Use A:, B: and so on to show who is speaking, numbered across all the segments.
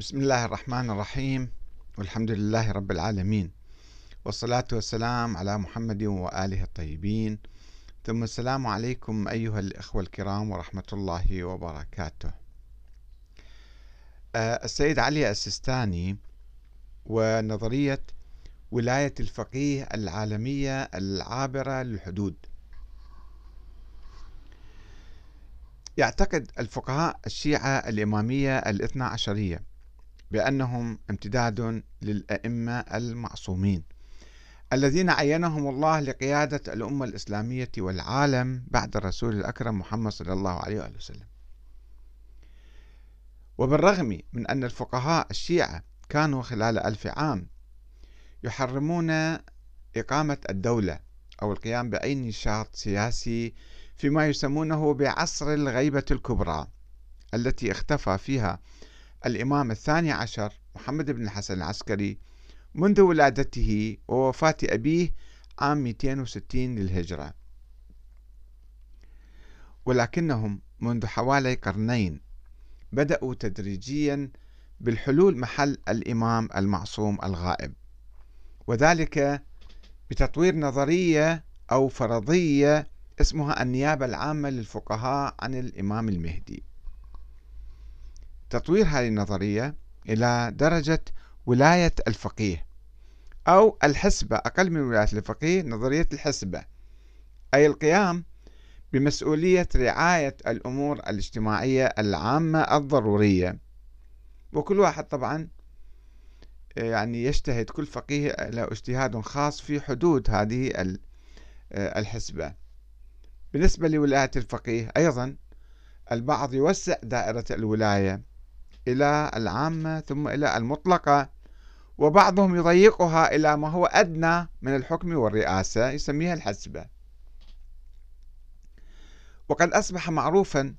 A: بسم الله الرحمن الرحيم. والحمد لله رب العالمين. والصلاة والسلام على محمد وآله الطيبين. ثم السلام عليكم أيها الإخوة الكرام ورحمة الله وبركاته. آه، السيد علي السيستاني ونظرية ولاية الفقيه العالمية العابرة للحدود. يعتقد الفقهاء الشيعة الإمامية الاثنى عشرية بأنهم امتداد للأئمة المعصومين الذين عينهم الله لقيادة الأمة الإسلامية والعالم بعد الرسول الأكرم محمد صلى الله عليه وآله وسلم. وبالرغم من أن الفقهاء الشيعة كانوا خلال ألف عام يحرمون إقامة الدولة أو القيام بأي نشاط سياسي فيما يسمونه بعصر الغيبة الكبرى التي اختفى فيها الإمام الثاني عشر محمد بن الحسن العسكري منذ ولادته ووفاة أبيه عام 260 للهجرة. ولكنهم منذ حوالي قرنين بدأوا تدريجيا بالحلول محل الإمام المعصوم الغائب وذلك بتطوير نظرية أو فرضية اسمها النيابة العامة للفقهاء عن الإمام المهدي. تطوير هذه النظرية إلى درجة ولاية الفقيه أو الحسبة أقل من ولاية الفقيه نظرية الحسبة أي القيام بمسؤولية رعاية الأمور الاجتماعية العامة الضرورية. وكل واحد طبعا يعني يجتهد كل فقيه له اجتهاد خاص في حدود هذه الحسبة. بالنسبة لولاية الفقيه أيضا البعض يوسع دائرة الولاية. إلى العامة ثم إلى المطلقة وبعضهم يضيقها إلى ما هو أدنى من الحكم والرئاسة يسميها الحسبة. وقد أصبح معروفا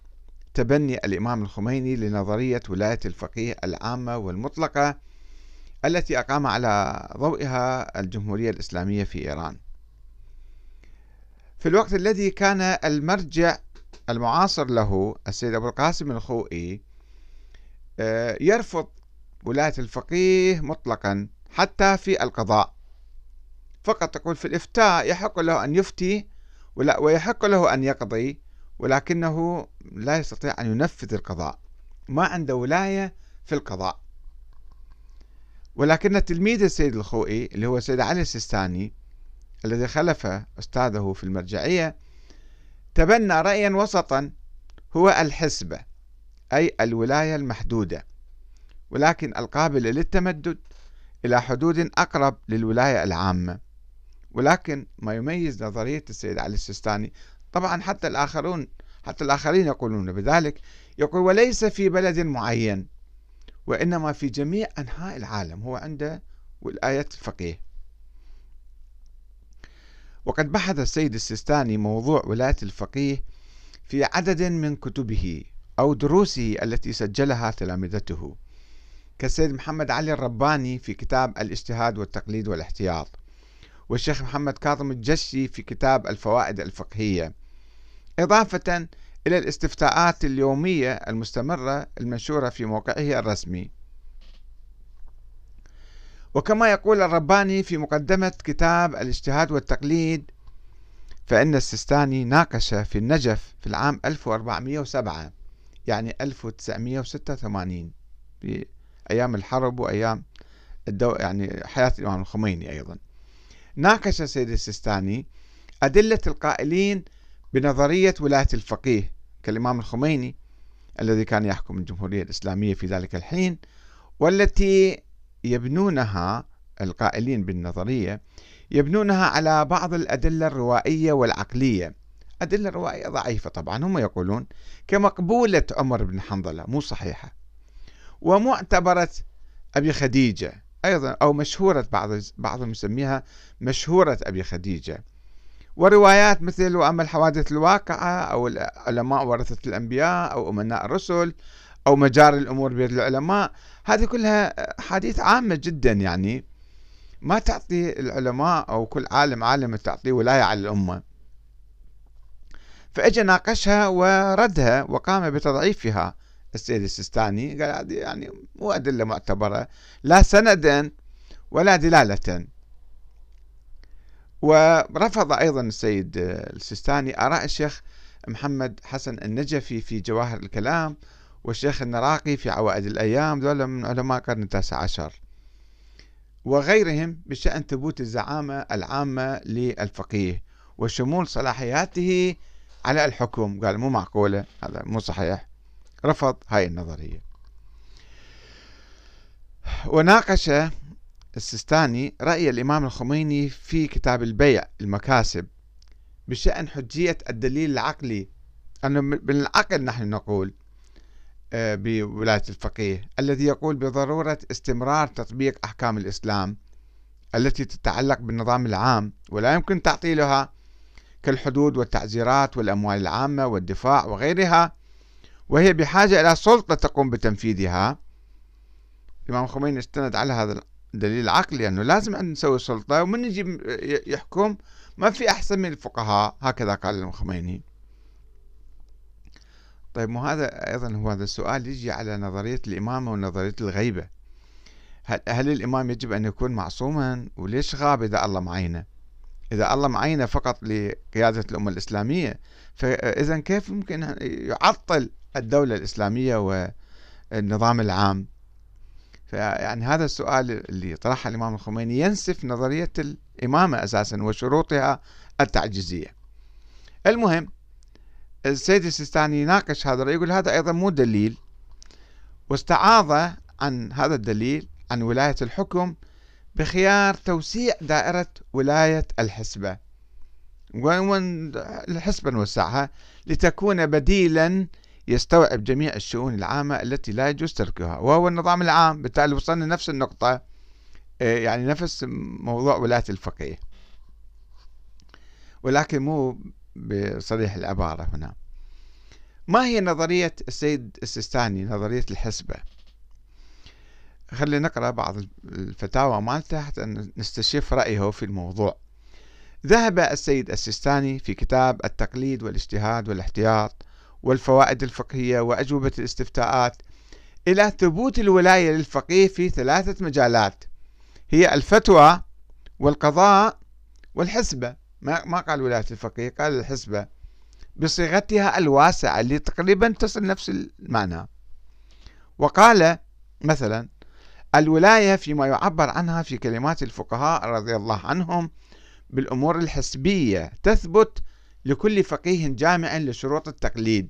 A: تبني الإمام الخميني لنظرية ولاية الفقيه العامة والمطلقة التي أقام على ضوئها الجمهورية الإسلامية في إيران. في الوقت الذي كان المرجع المعاصر له السيد أبو القاسم الخوئي يرفض ولاية الفقيه مطلقا حتى في القضاء. فقط تقول في الإفتاء يحق له أن يفتي ويحق له أن يقضي ولكنه لا يستطيع أن ينفذ القضاء. ما عنده ولاية في القضاء. ولكن تلميذ السيد الخوئي اللي هو السيد علي السيستاني الذي خلف أستاذه في المرجعية تبنى رأيا وسطا هو الحسبة. أي الولاية المحدودة. ولكن القابلة للتمدد إلى حدود أقرب للولاية العامة. ولكن ما يميز نظرية السيد علي السيستاني طبعا حتى الآخرون حتى الآخرين يقولون بذلك يقول وليس في بلد معين وإنما في جميع أنحاء العالم هو عنده ولاية الفقيه. وقد بحث السيد السيستاني موضوع ولاية الفقيه في عدد من كتبه. أو دروسه التي سجلها تلامذته كالسيد محمد علي الرباني في كتاب الاجتهاد والتقليد والاحتياط والشيخ محمد كاظم الجشي في كتاب الفوائد الفقهية. إضافة إلى الاستفتاءات اليومية المستمرة المنشورة في موقعه الرسمي. وكما يقول الرباني في مقدمة كتاب الاجتهاد والتقليد فإن السيستاني ناقش في النجف في العام 1407 يعني 1986 في أيام الحرب وأيام الدو يعني حياة الإمام الخميني أيضا. ناقش السيد السيستاني أدلة القائلين بنظرية ولاية الفقيه كالإمام الخميني الذي كان يحكم الجمهورية الإسلامية في ذلك الحين والتي يبنونها القائلين بالنظرية يبنونها على بعض الأدلة الروائية والعقلية. أدلة روائية ضعيفة طبعا هم يقولون كمقبولة عمر بن حنظلة مو صحيحة. ومعتبرة أبي خديجة أيضا أو مشهورة بعض بعضهم يسميها مشهورة أبي خديجة. وروايات مثل وأما الحوادث الواقعة أو العلماء ورثة الأنبياء أو أمناء الرسل أو مجاري الأمور بيد العلماء هذه كلها حديث عامة جدا يعني ما تعطي العلماء أو كل عالم عالم تعطيه ولاية على الأمة. فأجى ناقشها وردها وقام بتضعيفها. السيد السيستاني قال هذه يعني مو أدلة معتبرة لا سندا ولا دلالة. ورفض أيضا السيد السيستاني آراء الشيخ محمد حسن النجفي في جواهر الكلام والشيخ النراقي في عوائد الأيام ذولا من علماء القرن التاسع عشر. وغيرهم بشأن ثبوت الزعامة العامة للفقيه وشمول صلاحياته على الحكم قال مو معقولة هذا مو صحيح. رفض هاي النظرية. وناقش السيستاني رأي الإمام الخميني في كتاب البيع المكاسب بشأن حجية الدليل العقلي. أنه بالعقل نحن نقول آه، بولاية الفقيه الذي يقول بضرورة استمرار تطبيق أحكام الإسلام التي تتعلق بالنظام العام ولا يمكن تعطيلها كالحدود والتعزيرات والأموال العامة والدفاع وغيرها وهي بحاجة إلى سلطة تقوم بتنفيذها. الإمام الخميني استند على هذا الدليل العقلي أنه لازم نسوي سلطة ومن يجي يحكم ما في أحسن من الفقهاء هكذا قال الإمام الخميني طيب مو هذا أيضا هو هذا السؤال يجي على نظرية الإمامة ونظرية الغيبة. هل, هل الإمام يجب أن يكون معصوما؟ وليش غاب إذا الله معينه؟ إذا الله معينة فقط لقيادة الأمة الإسلامية فإذا كيف ممكن يعطل الدولة الإسلامية والنظام العام؟ فيعني هذا السؤال اللي طرحه الإمام الخميني ينسف نظرية الإمامة أساسا وشروطها التعجيزية. المهم السيد السيستاني يناقش هذا الرأي يقول هذا أيضا مو دليل واستعاض عن هذا الدليل عن ولاية الحكم بخيار توسيع دائرة ولاية الحسبة. الحسبة نوسعها؟ لتكون بديلا يستوعب جميع الشؤون العامة التي لا يجوز تركها وهو النظام العام. بالتالي وصلنا نفس النقطة آه، يعني نفس موضوع ولاية الفقيه. ولكن مو بصريح العبارة هنا. ما هي نظرية السيد السيستاني نظرية الحسبة؟ خلينا نقرأ بعض الفتاوى مالته حتى نستشف رأيه في الموضوع. ذهب السيد السيستاني في كتاب التقليد والاجتهاد والاحتياط والفوائد الفقهية وأجوبة الاستفتاءات إلى ثبوت الولاية للفقيه في ثلاثة مجالات. هي الفتوى والقضاء والحسبة. ما ما قال ولاية الفقيه قال الحسبة. بصيغتها الواسعة اللي تقريبا تصل نفس المعنى. وقال مثلا الولاية فيما يعبر عنها في كلمات الفقهاء رضي الله عنهم بالأمور الحسبية تثبت لكل فقيه جامع لشروط التقليد.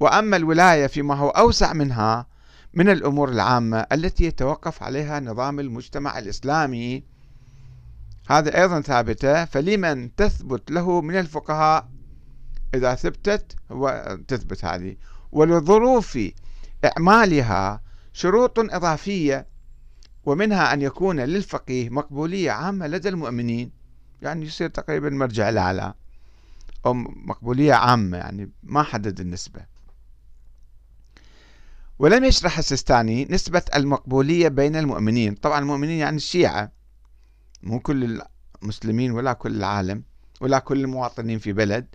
A: وأما الولاية فيما هو أوسع منها من الأمور العامة التي يتوقف عليها نظام المجتمع الإسلامي. هذا أيضا ثابتة فلمن تثبت له من الفقهاء إذا ثبتت؟ تثبت هذه. ولظروف إعمالها شروط إضافية ومنها أن يكون للفقيه مقبولية عامة لدى المؤمنين يعني يصير تقريبا مرجع الأعلى أو مقبولية عامة يعني ما حدد النسبة. ولم يشرح السيستاني نسبة المقبولية بين المؤمنين. طبعا المؤمنين يعني الشيعة مو كل المسلمين ولا كل العالم ولا كل المواطنين في بلد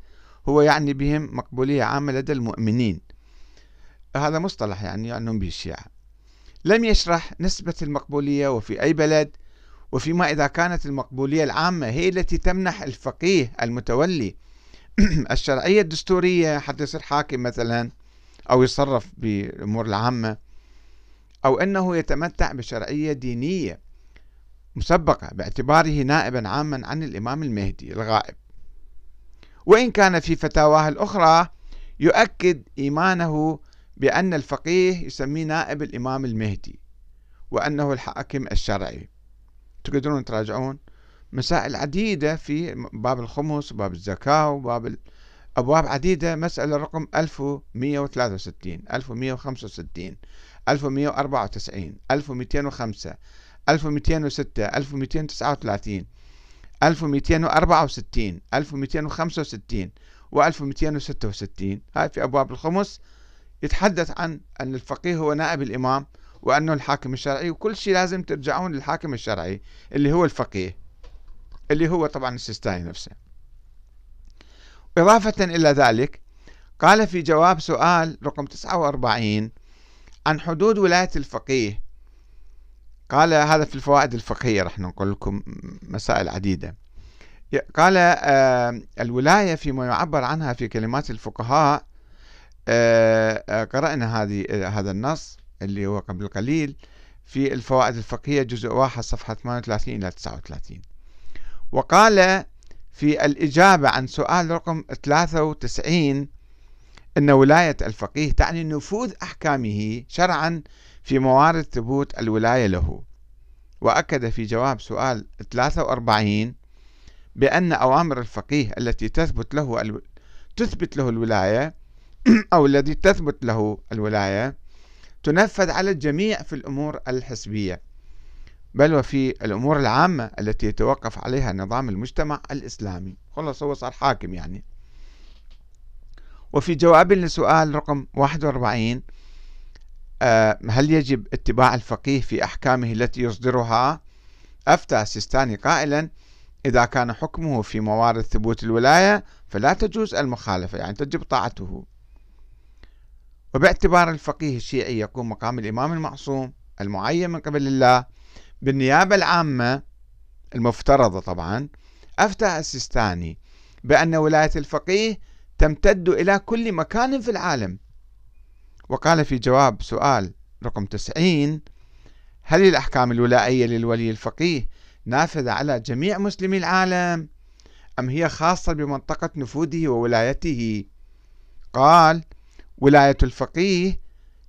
A: هو يعني بهم مقبولية عامة لدى المؤمنين. هذا مصطلح يعني أنهم به الشيعة. لم يشرح نسبة المقبولية وفي أي بلد وفيما إذا كانت المقبولية العامة هي التي تمنح الفقيه المتولي. الشرعية الدستورية حتى يصير حاكم مثلا أو يتصرف بالأمور العامة أو أنه يتمتع بشرعية دينية مسبقة باعتباره نائبا عاما عن الإمام المهدي الغائب. وإن كان في فتاواه الأخرى يؤكد إيمانه بأن الفقيه يسميه نائب الإمام المهدي وأنه الحاكم الشرعي. تقدرون تراجعون؟ مسائل عديدة في باب الخمس وباب الزكاة وباب أبواب عديدة مسألة رقم 1163 1165 1194 1205 1206 1239 1264 1265 و 1266 هاي في أبواب الخمس. يتحدث عن أن الفقيه هو نائب الإمام وأنه الحاكم الشرعي وكل شيء لازم ترجعون للحاكم الشرعي اللي هو الفقيه اللي هو طبعا السيستاني نفسه. إضافة إلى ذلك قال في جواب سؤال رقم 49 عن حدود ولاية الفقيه. قال هذا في الفوائد الفقهية رح نقول لكم مسائل عديدة. قال آه، الولاية فيما يعبر عنها في كلمات الفقهاء قرأنا هذه هذا النص اللي هو قبل قليل في الفوائد الفقهية جزء واحد صفحة 38 إلى 39 وقال في الإجابة عن سؤال رقم 93 أن ولاية الفقيه تعني نفوذ أحكامه شرعا في موارد ثبوت الولاية له وأكد في جواب سؤال 43 بأن أوامر الفقيه التي تثبت له. تثبت له الولاية أو الذي تثبت له الولاية تنفذ على الجميع في الأمور الحسبية بل وفي الأمور العامة التي يتوقف عليها نظام المجتمع الإسلامي. خلص هو صار حاكم يعني. وفي جواب لسؤال رقم 41 آه، هل يجب اتباع الفقيه في أحكامه التي يصدرها؟ أفتى سيستاني قائلا إذا كان حكمه في موارد ثبوت الولاية فلا تجوز المخالفة يعني تجب طاعته. وباعتبار الفقيه الشيعي يقوم مقام الإمام المعصوم المعين من قبل الله بالنيابة العامة المفترضة طبعا. أفتى السيستاني بأن ولاية الفقيه تمتد إلى كل مكان في العالم. وقال في جواب سؤال رقم 90 هل الأحكام الولائية للولي الفقيه نافذة على جميع مسلمي العالم أم هي خاصة بمنطقة نفوذه وولايته؟ قال ولاية الفقيه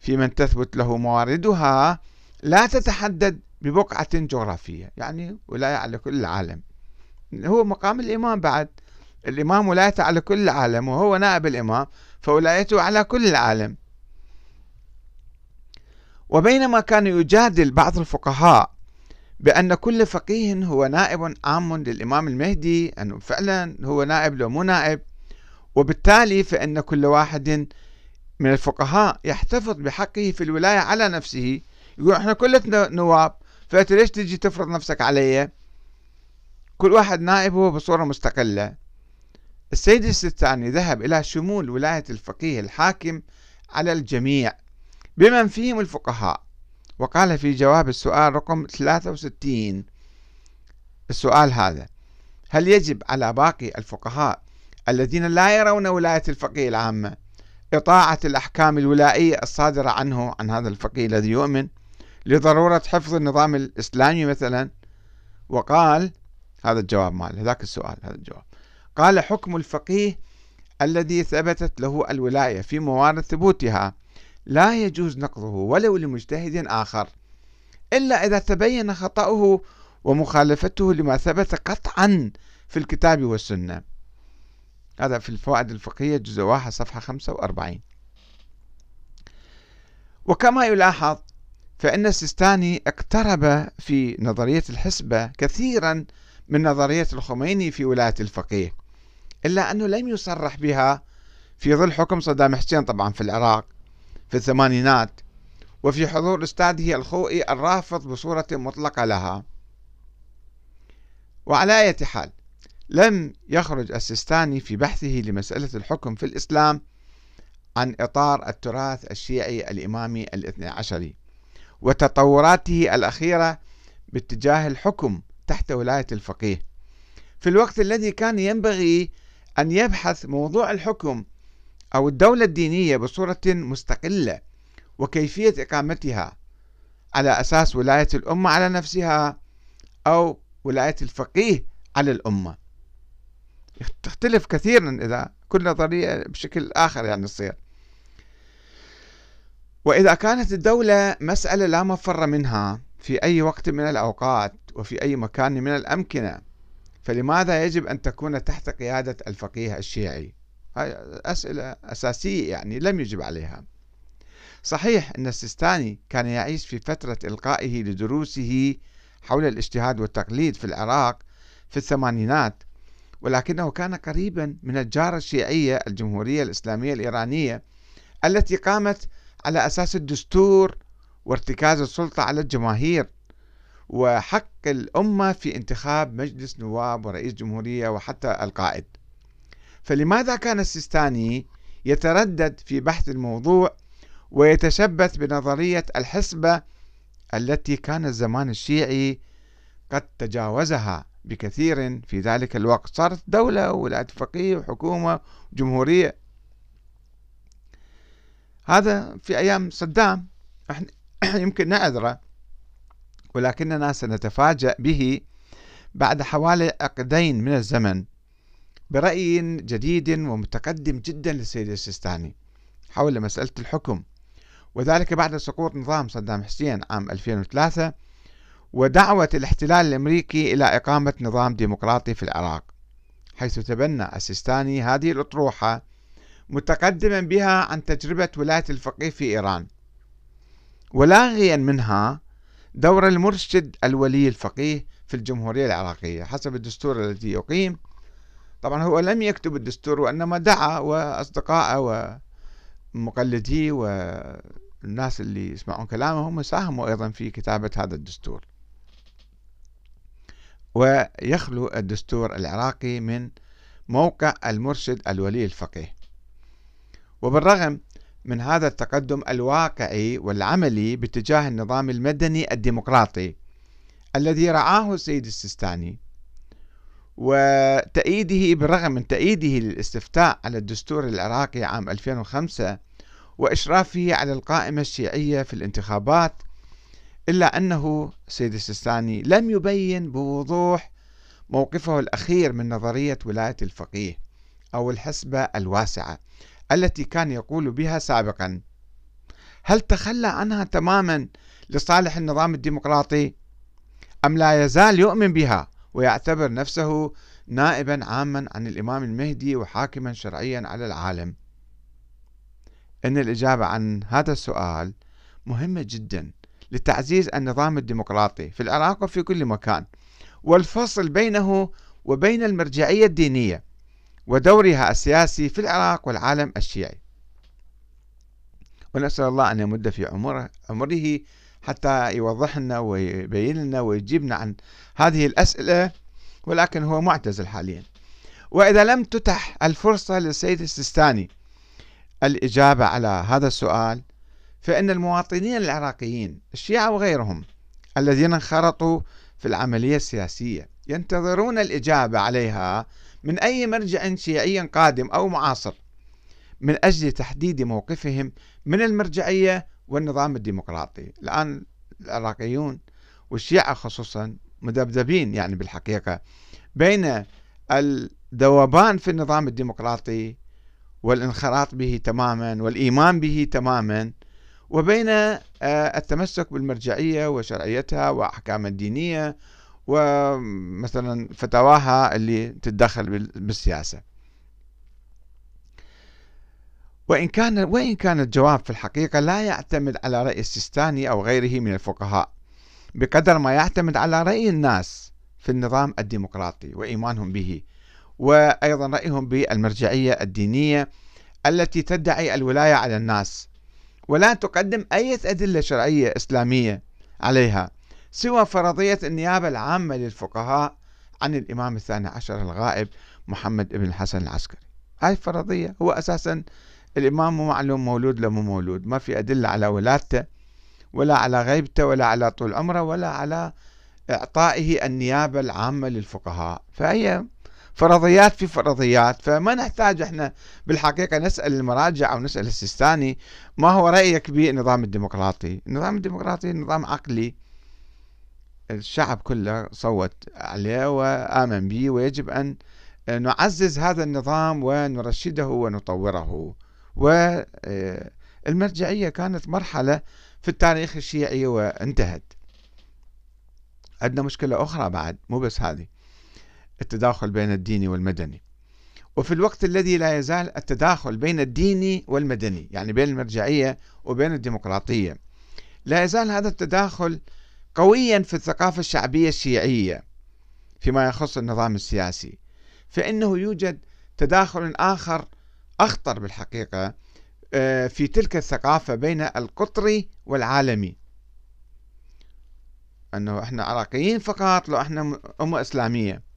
A: في من تثبت له مواردها لا تتحدد ببقعة جغرافية يعني ولاية على كل العالم. هو مقام الإمام بعد. الإمام ولايته على كل العالم وهو نائب الإمام فولايته على كل العالم. وبينما كان يجادل بعض الفقهاء بأن كل فقيه هو نائب عام للإمام المهدي أنه فعلا هو نائب لو مو نائب. وبالتالي فإن كل واحد من الفقهاء يحتفظ بحقه في الولاية على نفسه. يقول إحنا كلنا نواب فأنت ليش تجي تفرض نفسك علي؟ كل واحد نائب هو بصورة مستقلة. السيد الستاني ذهب إلى شمول ولاية الفقيه الحاكم على الجميع بمن فيهم الفقهاء وقال في جواب السؤال رقم 63 السؤال هذا هل يجب على باقي الفقهاء الذين لا يرون ولاية الفقيه العامة إطاعة الأحكام الولائية الصادرة عنه عن هذا الفقيه الذي يؤمن لضرورة حفظ النظام الإسلامي مثلا. وقال هذا الجواب مال هذاك السؤال هذا الجواب. قال حكم الفقيه الذي ثبتت له الولاية في موارد ثبوتها لا يجوز نقضه ولو لمجتهد آخر إلا إذا تبين خطأه ومخالفته لما ثبت قطعا في الكتاب والسنة. هذا في الفوائد الفقهية جزء واحد صفحة 45 وكما يلاحظ فإن السيستاني اقترب في نظرية الحسبة كثيرا من نظرية الخميني في ولاية الفقيه إلا أنه لم يصرح بها في ظل حكم صدام حسين طبعا في العراق في الثمانينات وفي حضور أستاذه الخوئي الرافض بصورة مطلقة لها. وعلى أي حال لم يخرج السيستاني في بحثه لمسألة الحكم في الإسلام عن إطار التراث الشيعي الإمامي الاثني عشري وتطوراته الأخيرة باتجاه الحكم تحت ولاية الفقيه. في الوقت الذي كان ينبغي أن يبحث موضوع الحكم أو الدولة الدينية بصورة مستقلة وكيفية إقامتها على أساس ولاية الأمة على نفسها أو ولاية الفقيه على الأمة. تختلف كثيرا إذا كل نظرية بشكل آخر يعني تصير. وإذا كانت الدولة مسألة لا مفر منها في أي وقت من الأوقات وفي أي مكان من الأمكنة فلماذا يجب أن تكون تحت قيادة الفقيه الشيعي؟ هاي أسئلة أساسية يعني لم يجب عليها. صحيح أن السيستاني كان يعيش في فترة إلقائه لدروسه حول الاجتهاد والتقليد في العراق في الثمانينات ولكنه كان قريبا من الجارة الشيعية الجمهورية الإسلامية الإيرانية التي قامت على أساس الدستور وارتكاز السلطة على الجماهير وحق الأمة في انتخاب مجلس نواب ورئيس جمهورية وحتى القائد. فلماذا كان السيستاني يتردد في بحث الموضوع ويتشبث بنظرية الحسبة التي كان الزمان الشيعي قد تجاوزها؟ بكثير. في ذلك الوقت صارت دولة ولاية فقيه وحكومة وجمهورية. هذا في أيام صدام. يمكن نعذره ولكننا سنتفاجأ به بعد حوالي عقدين من الزمن برأي جديد ومتقدم جدا للسيد السيستاني حول مسألة الحكم. وذلك بعد سقوط نظام صدام حسين عام 2003 ودعوة الاحتلال الأمريكي إلى إقامة نظام ديمقراطي في العراق حيث تبنى السيستاني هذه الأطروحة متقدما بها عن تجربة ولاية الفقيه في إيران. ولاغيا منها دور المرشد الولي الفقيه في الجمهورية العراقية حسب الدستور الذي يقيم. طبعا هو لم يكتب الدستور وإنما دعا وأصدقائه ومقلديه والناس اللي يسمعون كلامه هم ساهموا أيضا في كتابة هذا الدستور. ويخلو الدستور العراقي من موقع المرشد الولي الفقيه. وبالرغم من هذا التقدم الواقعي والعملي باتجاه النظام المدني الديمقراطي الذي رعاه السيد السيستاني وتأييده بالرغم من تأييده للاستفتاء على الدستور العراقي عام 2005 وإشرافه على القائمة الشيعية في الانتخابات إلا أنه السيد السيستاني لم يبين بوضوح موقفه الأخير من نظرية ولاية الفقيه أو الحسبة الواسعة التي كان يقول بها سابقا. هل تخلى عنها تماما لصالح النظام الديمقراطي؟ أم لا يزال يؤمن بها ويعتبر نفسه نائبا عاما عن الإمام المهدي وحاكما شرعيا على العالم؟ إن الإجابة عن هذا السؤال مهمة جدا. لتعزيز النظام الديمقراطي في العراق وفي كل مكان والفصل بينه وبين المرجعية الدينية ودورها السياسي في العراق والعالم الشيعي. ونسأل الله أن يمد في عمره, عمره حتى يوضح لنا ويبين لنا ويجيبنا عن هذه الأسئلة ولكن هو معتزل حاليا. وإذا لم تتح الفرصة للسيد السيستاني الإجابة على هذا السؤال فإن المواطنين العراقيين الشيعة وغيرهم الذين انخرطوا في العملية السياسية ينتظرون الإجابة عليها من أي مرجع شيعي قادم أو معاصر من أجل تحديد موقفهم من المرجعية والنظام الديمقراطي. الآن العراقيون والشيعة خصوصا مذبذبين يعني بالحقيقة بين الذوبان في النظام الديمقراطي والانخراط به تماما والإيمان به تماما وبين آه، التمسك بالمرجعية وشرعيتها وأحكام الدينية ومثلا فتاواها اللي تتدخل بالسياسة. وإن كان وإن كان الجواب في الحقيقة لا يعتمد على رأي السيستاني أو غيره من الفقهاء بقدر ما يعتمد على رأي الناس في النظام الديمقراطي وإيمانهم به وأيضا رأيهم بالمرجعية الدينية التي تدعي الولاية على الناس ولا تقدم أي أدلة شرعية إسلامية عليها سوى فرضية النيابة العامة للفقهاء عن الإمام الثاني عشر الغائب محمد بن الحسن العسكري. هاي فرضية هو أساسا الإمام مو معلوم مولود لو مو مولود ما في أدلة على ولادته ولا على غيبته ولا على طول عمره ولا على إعطائه النيابة العامة للفقهاء. فهي فرضيات في فرضيات فما نحتاج إحنا بالحقيقة نسأل المراجع أو نسأل السيستاني ما هو رأيك بالنظام الديمقراطي. النظام الديمقراطي نظام عقلي. الشعب كله صوت عليه وآمن به ويجب أن نعزز هذا النظام ونرشده ونطوره. والمرجعية كانت مرحلة في التاريخ الشيعي وانتهت. عندنا مشكلة أخرى بعد مو بس هذه. التداخل بين الديني والمدني. وفي الوقت الذي لا يزال التداخل بين الديني والمدني يعني بين المرجعية وبين الديمقراطية. لا يزال هذا التداخل قويا في الثقافة الشعبية الشيعية فيما يخص النظام السياسي. فإنه يوجد تداخل آخر أخطر بالحقيقة آه، في تلك الثقافة بين القطري والعالمي. أنه إحنا عراقيين فقط لو إحنا أمة إسلامية.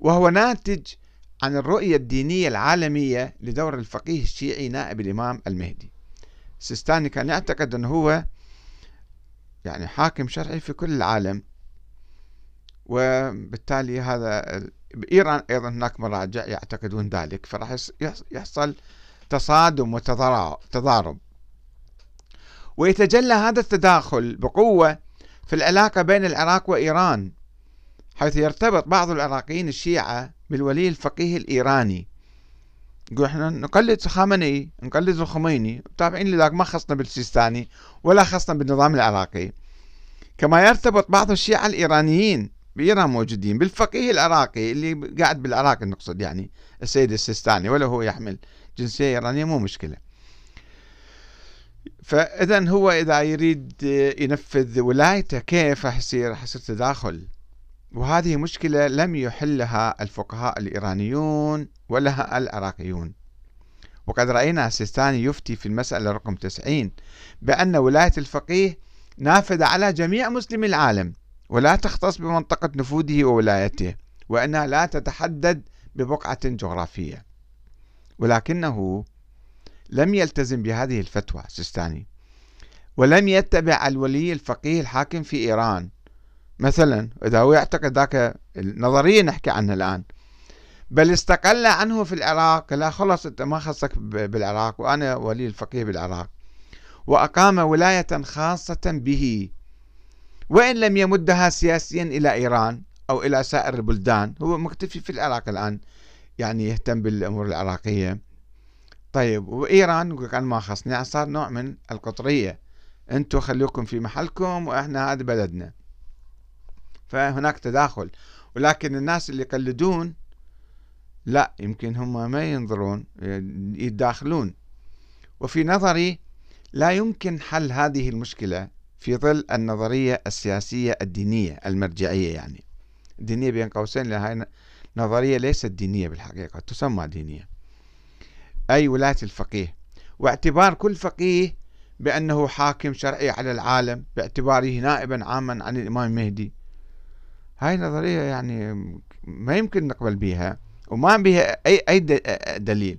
A: وهو ناتج عن الرؤية الدينية العالمية لدور الفقيه الشيعي نائب الإمام المهدي. السيستاني كان يعتقد أنه هو يعني حاكم شرعي في كل العالم وبالتالي هذا بإيران أيضا هناك مراجع يعتقدون ذلك فراح يحصل تصادم وتضارب ويتجلى هذا التداخل بقوة في العلاقة بين العراق وإيران. حيث يرتبط بعض العراقيين الشيعة بالولي الفقيه الإيراني. يقول إحنا نقلد خامنئي نقلد الخميني تابعين لذاك ما خصنا بالسيستاني ولا خصنا بالنظام العراقي. كما يرتبط بعض الشيعة الإيرانيين بإيران موجودين بالفقيه العراقي اللي قاعد بالعراق نقصد يعني السيد السيستاني ولا هو يحمل جنسية إيرانية مو مشكلة. فإذا هو إذا يريد ينفذ ولايته كيف راح يصير راح يصير تداخل وهذه مشكلة لم يحلها الفقهاء الإيرانيون ولا العراقيون. وقد رأينا السيستاني يفتي في المسألة رقم 90 بأن ولاية الفقيه نافذة على جميع مسلمي العالم ولا تختص بمنطقة نفوذه وولايته وأنها لا تتحدد ببقعة جغرافية. ولكنه لم يلتزم بهذه الفتوى السيستاني ولم يتبع الولي الفقيه الحاكم في إيران. مثلا إذا هو يعتقد ذاك النظرية نحكي عنها الآن. بل استقل عنه في العراق لا خلص أنت ما خصك بالعراق وأنا ولي الفقيه بالعراق. وأقام ولاية خاصة به. وإن لم يمدها سياسيا إلى إيران أو إلى سائر البلدان هو مكتفي في العراق الآن يعني يهتم بالأمور العراقية. طيب وإيران أنا ما خصني صار نوع من القطرية. أنتم خليكم في محلكم وإحنا هذا بلدنا. فهناك تداخل. ولكن الناس اللي يقلدون لا يمكن هم ما ينظرون يتداخلون وفي نظري لا يمكن حل هذه المشكلة في ظل النظرية السياسية الدينية المرجعية يعني. الدينية بين قوسين لهذه نظرية ليست دينية بالحقيقة تسمى دينية. أي ولاية الفقيه. واعتبار كل فقيه بأنه حاكم شرعي على العالم باعتباره نائبا عاما عن الإمام المهدي. هاي نظرية يعني ما يمكن نقبل بها وما بها أي أي دليل.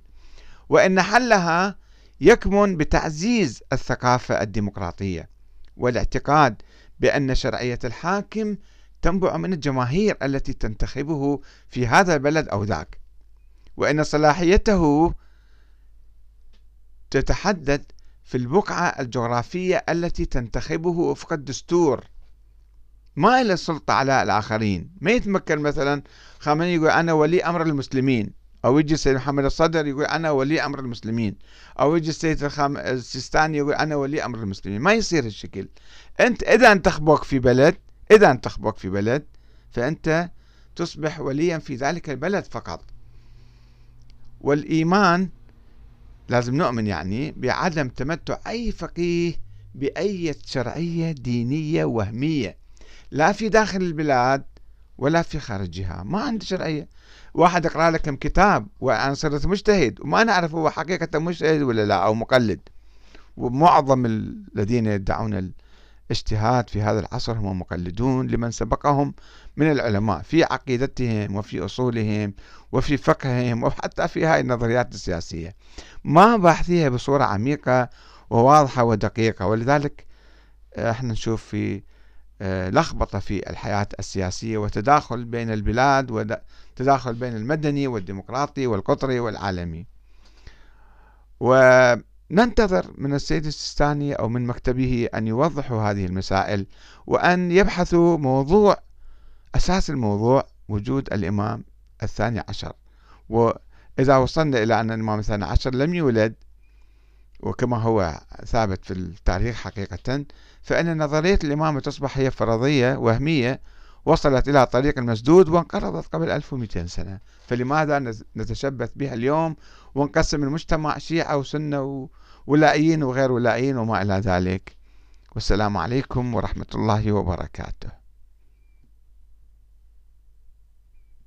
A: وأن حلها يكمن بتعزيز الثقافة الديمقراطية والاعتقاد بأن شرعية الحاكم تنبع من الجماهير التي تنتخبه في هذا البلد أو ذاك. وأن صلاحيته تتحدد في البقعة الجغرافية التي تنتخبه وفق الدستور. ما له سلطة على الآخرين. ما يتمكن مثلا خامنئي يقول أنا ولي أمر المسلمين أو يجي السيد محمد الصدر يقول أنا ولي أمر المسلمين أو يجي السيد الخام... السيستاني يقول أنا ولي أمر المسلمين. ما يصير الشكل أنت إذا انتخبوك في بلد إذا انتخبوك في بلد فأنت تصبح وليا في ذلك البلد فقط. والإيمان لازم نؤمن يعني بعدم تمتع أي فقيه بأي شرعية دينية وهمية. لا في داخل البلاد ولا في خارجها. ما عنده شرعية. واحد يقرأ لك كتاب وأنا صرت مجتهد وما نعرف هو حقيقة مجتهد ولا لا أو مقلد. ومعظم الذين يدعون الاجتهاد في هذا العصر هم مقلدون لمن سبقهم من العلماء. في عقيدتهم وفي أصولهم وفي فقههم وحتى في هاي النظريات السياسية. ما باحثيها بصورة عميقة وواضحة ودقيقة. ولذلك إحنا نشوف في آه، لخبطة في الحياة السياسية وتداخل بين البلاد وتداخل بين المدني والديمقراطي والقطري والعالمي. وننتظر من السيد السيستاني أو من مكتبه أن يوضحوا هذه المسائل وأن يبحثوا موضوع أساس الموضوع وجود الإمام الثاني عشر. وإذا وصلنا إلى أن الإمام الثاني عشر لم يولد وكما هو ثابت في التاريخ حقيقة فإن نظرية الإمامة تصبح هي فرضية وهمية وصلت إلى طريق المسدود وانقرضت قبل 1200 سنة. فلماذا نتشبث بها اليوم ونقسم المجتمع شيعة وسنة وولائيين وغير ولائيين وما إلى ذلك؟ والسلام عليكم ورحمة الله وبركاته.